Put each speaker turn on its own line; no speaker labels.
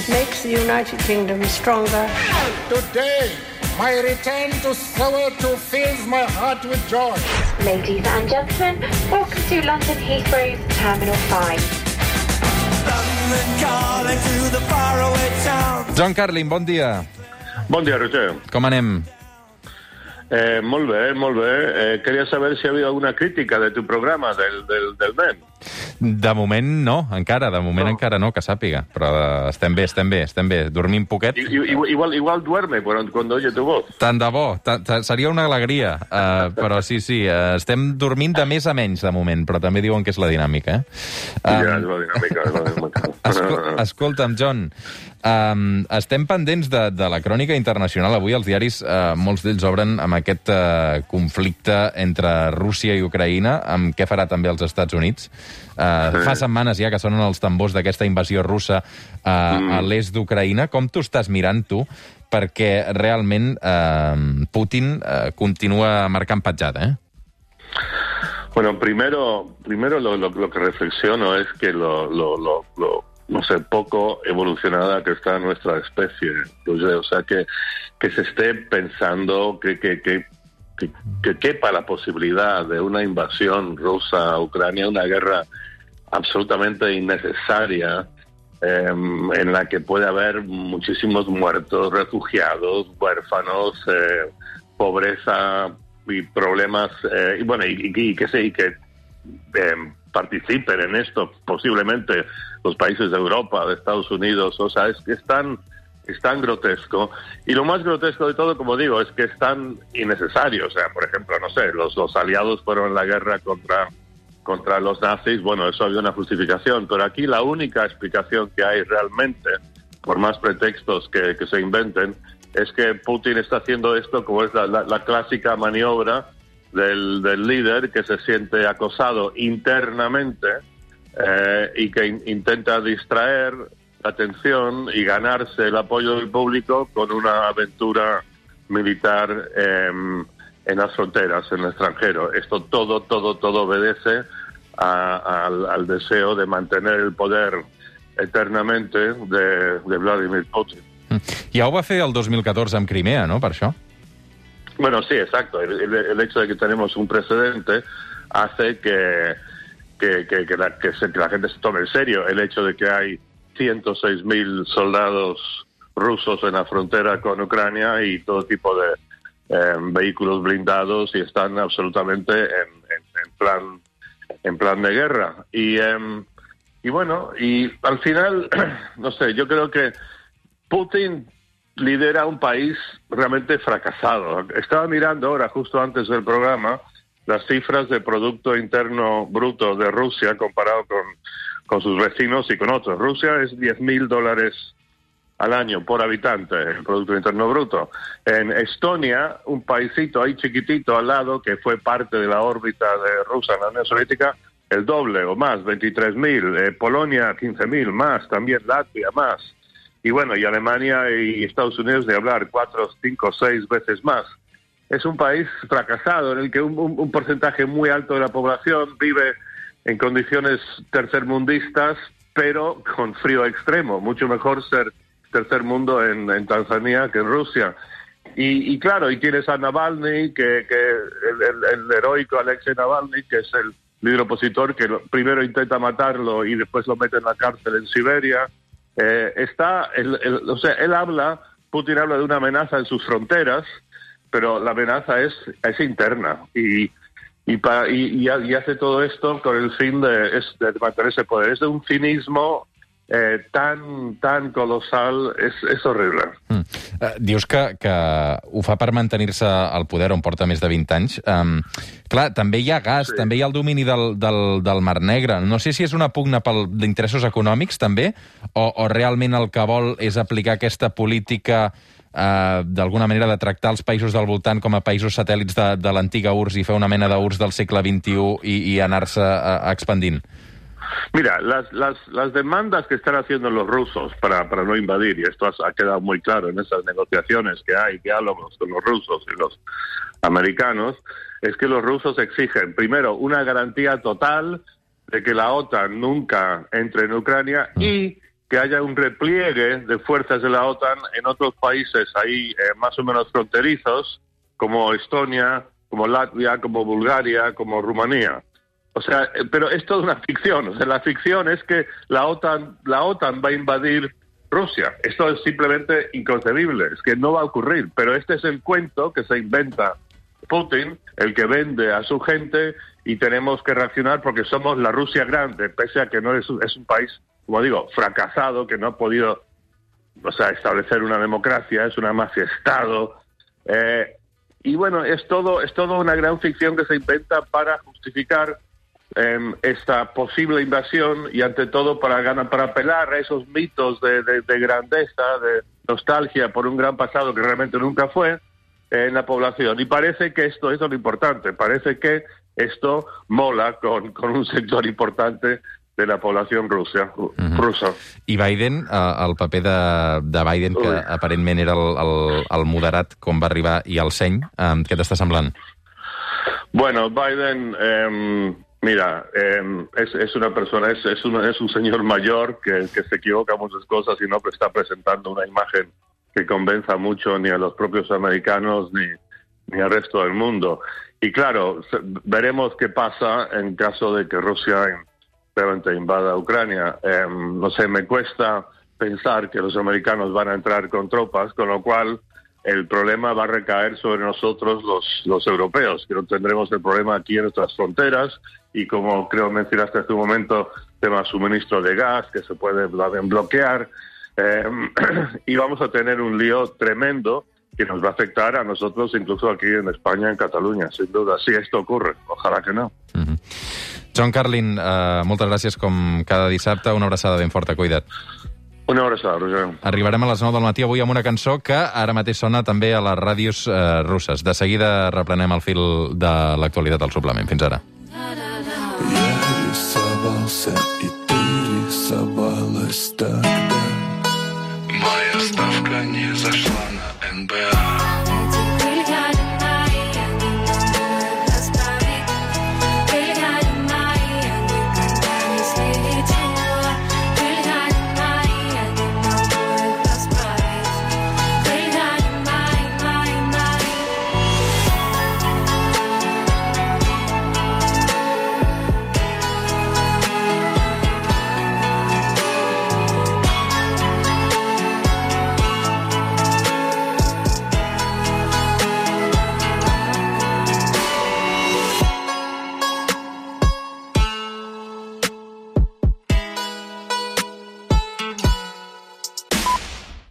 It makes the United Kingdom stronger.
Today, my return to Soweto fills my heart with joy.
Ladies and gentlemen, welcome to London Heathrow's Terminal 5.
John Carlin, bon dia.
Bon dia, Roger.
Com anem?
Eh, molt bé, molt bé. Eh, quería saber si había alguna crítica de tu programa, del, del, del MEN.
De moment no, encara, de moment
No.
encara no, que sàpiga. Però eh, estem bé, estem bé, estem bé. Dormim poquet.
I- i- Igual, igual duerme cuando, cuando oye tu voz.
Tant de bo, seria una alegria. Uh, però sí, sí, uh, estem dormint de més a menys de moment, però també diuen que és la dinàmica. Eh?
Ja,
Um,
és la dinàmica. És la dinàmica.
Esco escolta'm, John, um, estem pendents de, de la crònica internacional. Avui els diaris, uh, molts d'ells obren amb aquest uh, conflicte entre Rússia i Ucraïna, amb què farà també els Estats Units. Uh,
Sí.
fa setmanes ja que sonen els tambors d'aquesta invasió russa uh, mm. a l'est d'Ucraïna. Com t'ho estàs mirant, tu? Perquè realment uh, Putin uh, continua marcant petjada, eh?
Bueno, primero, primero lo, lo, lo que reflexiono es que lo, lo, lo, lo- no sé, poco evolucionada que está nuestra especie. O sea, que, que se esté pensando que, que, que, que, que quepa la posibilidad de una invasión rusa a Ucrania, una guerra absolutamente innecesaria, eh, en la que puede haber muchísimos muertos, refugiados, huérfanos, eh, pobreza y problemas, eh, y bueno, y, y- y que, y que eh, participen en esto posiblemente los países de Europa, de Estados Unidos, o sea, es que es tan, es tan grotesco. Y lo más grotesco de todo, como digo, es que es tan innecesario. O sea, por ejemplo, no sé, los, los aliados fueron en la guerra contra, contra los nazis, bueno, eso había una justificación, pero aquí la única explicación que hay realmente, por más pretextos que, se inventen, es que Putin está haciendo esto como es la, la- clásica maniobra del, del líder que se siente acosado internamente eh, y que in- intenta distraer la atención y ganarse el apoyo del público con una aventura militar eh, en las fronteras, en el extranjero. Esto todo, todo, todo obedece a- al, al deseo de mantener el poder eternamente de, de Vladimir Putin.
Ja ho va fer el 2014 amb Crimea, no?, per això.
Bueno, sí, exacto. El, el- el hecho de que tenemos un precedente hace que, que, que- que la, que se- que la gente se tome en serio el hecho de que hay 106.000 soldados rusos en la frontera con Ucrania y todo tipo de vehículos blindados y están absolutamente en, plan en plan de guerra. Y, em, y bueno, y al final, no sé, yo creo que Putin lidera un país realmente fracasado. Estaba mirando ahora, justo antes del programa, las cifras de Producto Interno Bruto de Rusia comparado con, con sus vecinos y con otros. Rusia es 10 mil dólares al año por habitante, el Producto Interno Bruto. En Estonia, un paisito ahí chiquitito al lado, que fue parte de la órbita de Rusia en la Unión Soviética, el doble o más, 23 mil. Eh, Polonia, 15 mil más, también Latvia más. Y bueno, y Alemania y Estados Unidos de hablar cuatro, cinco, seis veces más. Es un país fracasado en el que un, un- un porcentaje muy alto de la población vive en condiciones tercermundistas, pero con frío extremo. Mucho mejor ser tercer mundo en, en Tanzania que en Rusia. Y, y claro, y tienes a Navalny, que, que el, el- el heroico Alexei Navalny, que es el líder opositor, que primero intenta matarlo y después lo mete en la cárcel en Siberia. Eh, está, el- o sea, él habla, Putin habla de una amenaza en sus fronteras, pero la amenaza es, es interna y, y, y, y ha- y hace todo esto con el fin de, de mantener ese poder. Es de un cinismo eh, tan, tan colosal, es, es horrible.
Mm. Uh, dius que, que ho fa per mantenir-se al poder on porta més de 20 anys. Um, clar, també hi ha gas, sí. També hi ha el domini del, del, del Mar Negre. No sé si és una pugna pel d'interessos econòmics, també, o, o realment el que vol és aplicar aquesta política uh, d'alguna manera de tractar els països del voltant com a països satèl·lits de, de l'antiga URSS i fer una mena d'URSS del segle XXI i, i anar-se uh, expandint.
Mira, las, las, las demandas que están haciendo los rusos para, para no invadir, y esto ha, ha quedado muy claro en esas negociaciones que hay, diálogos con los rusos y los americanos, es que los rusos exigen, primero, una garantía total de que la OTAN nunca entre en Ucrania y que haya un repliegue de fuerzas de la OTAN en otros países ahí eh, más o menos fronterizos, como Estonia, como Latvia, como Bulgaria, como Rumanía. O sea, eh, pero es toda una ficción. O sea, la ficción es que la OTAN, la OTAN va a invadir Rusia. Esto es simplemente inconcebible, es que no va a ocurrir. Pero este es el cuento que se inventa Putin, el que vende a su gente, y tenemos que reaccionar porque somos la Rusia grande, pese a que no es, es un país, como digo, fracasado, que no ha podido o sea, establecer una democracia, es una mafia-estado. Eh, y bueno, es todo, es todo una gran ficción que se inventa para justificar eh, esta posible invasión y ante todo para ganar, para apelar a esos mitos de, de, de, grandeza, de nostalgia por un gran pasado que realmente nunca fue en la población. Y parece que esto, esto es lo importante, parece que esto mola con, con un sector importante de la població russa. Uh -huh. russa.
I Biden, eh, el paper de, de Biden, que Ui. aparentment era el, el, el moderat com va arribar, i el seny, eh, què t'està semblant?
Bueno, Biden, eh, mira, eh, es, una persona, es, es, un, es un señor mayor que, se equivoca muchas cosas y no está presentando una imagen que convenza mucho ni a los propios americanos ni, ni al resto del mundo. Y claro, veremos qué pasa en caso de que Rusia realmente invada Ucrania. Eh, no sé, me cuesta pensar que los americanos van a entrar con tropas, con lo cual el problema va a recaer sobre nosotros los, los europeos, que no tendremos el problema aquí en nuestras fronteras y como creo mencionaste hace un momento, tema suministro de gas que se puede bloquear eh, y vamos a tener un lío tremendo que nos va a afectar a nosotros incluso aquí en España, en Catalunya, sin duda. Si esto ocurre, ojalá que no.
Uh -huh. John Carlin, uh, moltes gràcies com cada dissabte. Una abraçada ben forta, cuida't.
Una abraçada, Roger.
Arribarem a les 9 del matí avui amb una cançó que ara mateix sona també a les ràdios uh, russes. De seguida reprenem el fil de l'actualitat al suplement. Fins ara.
Моя ставка не зашла на НБА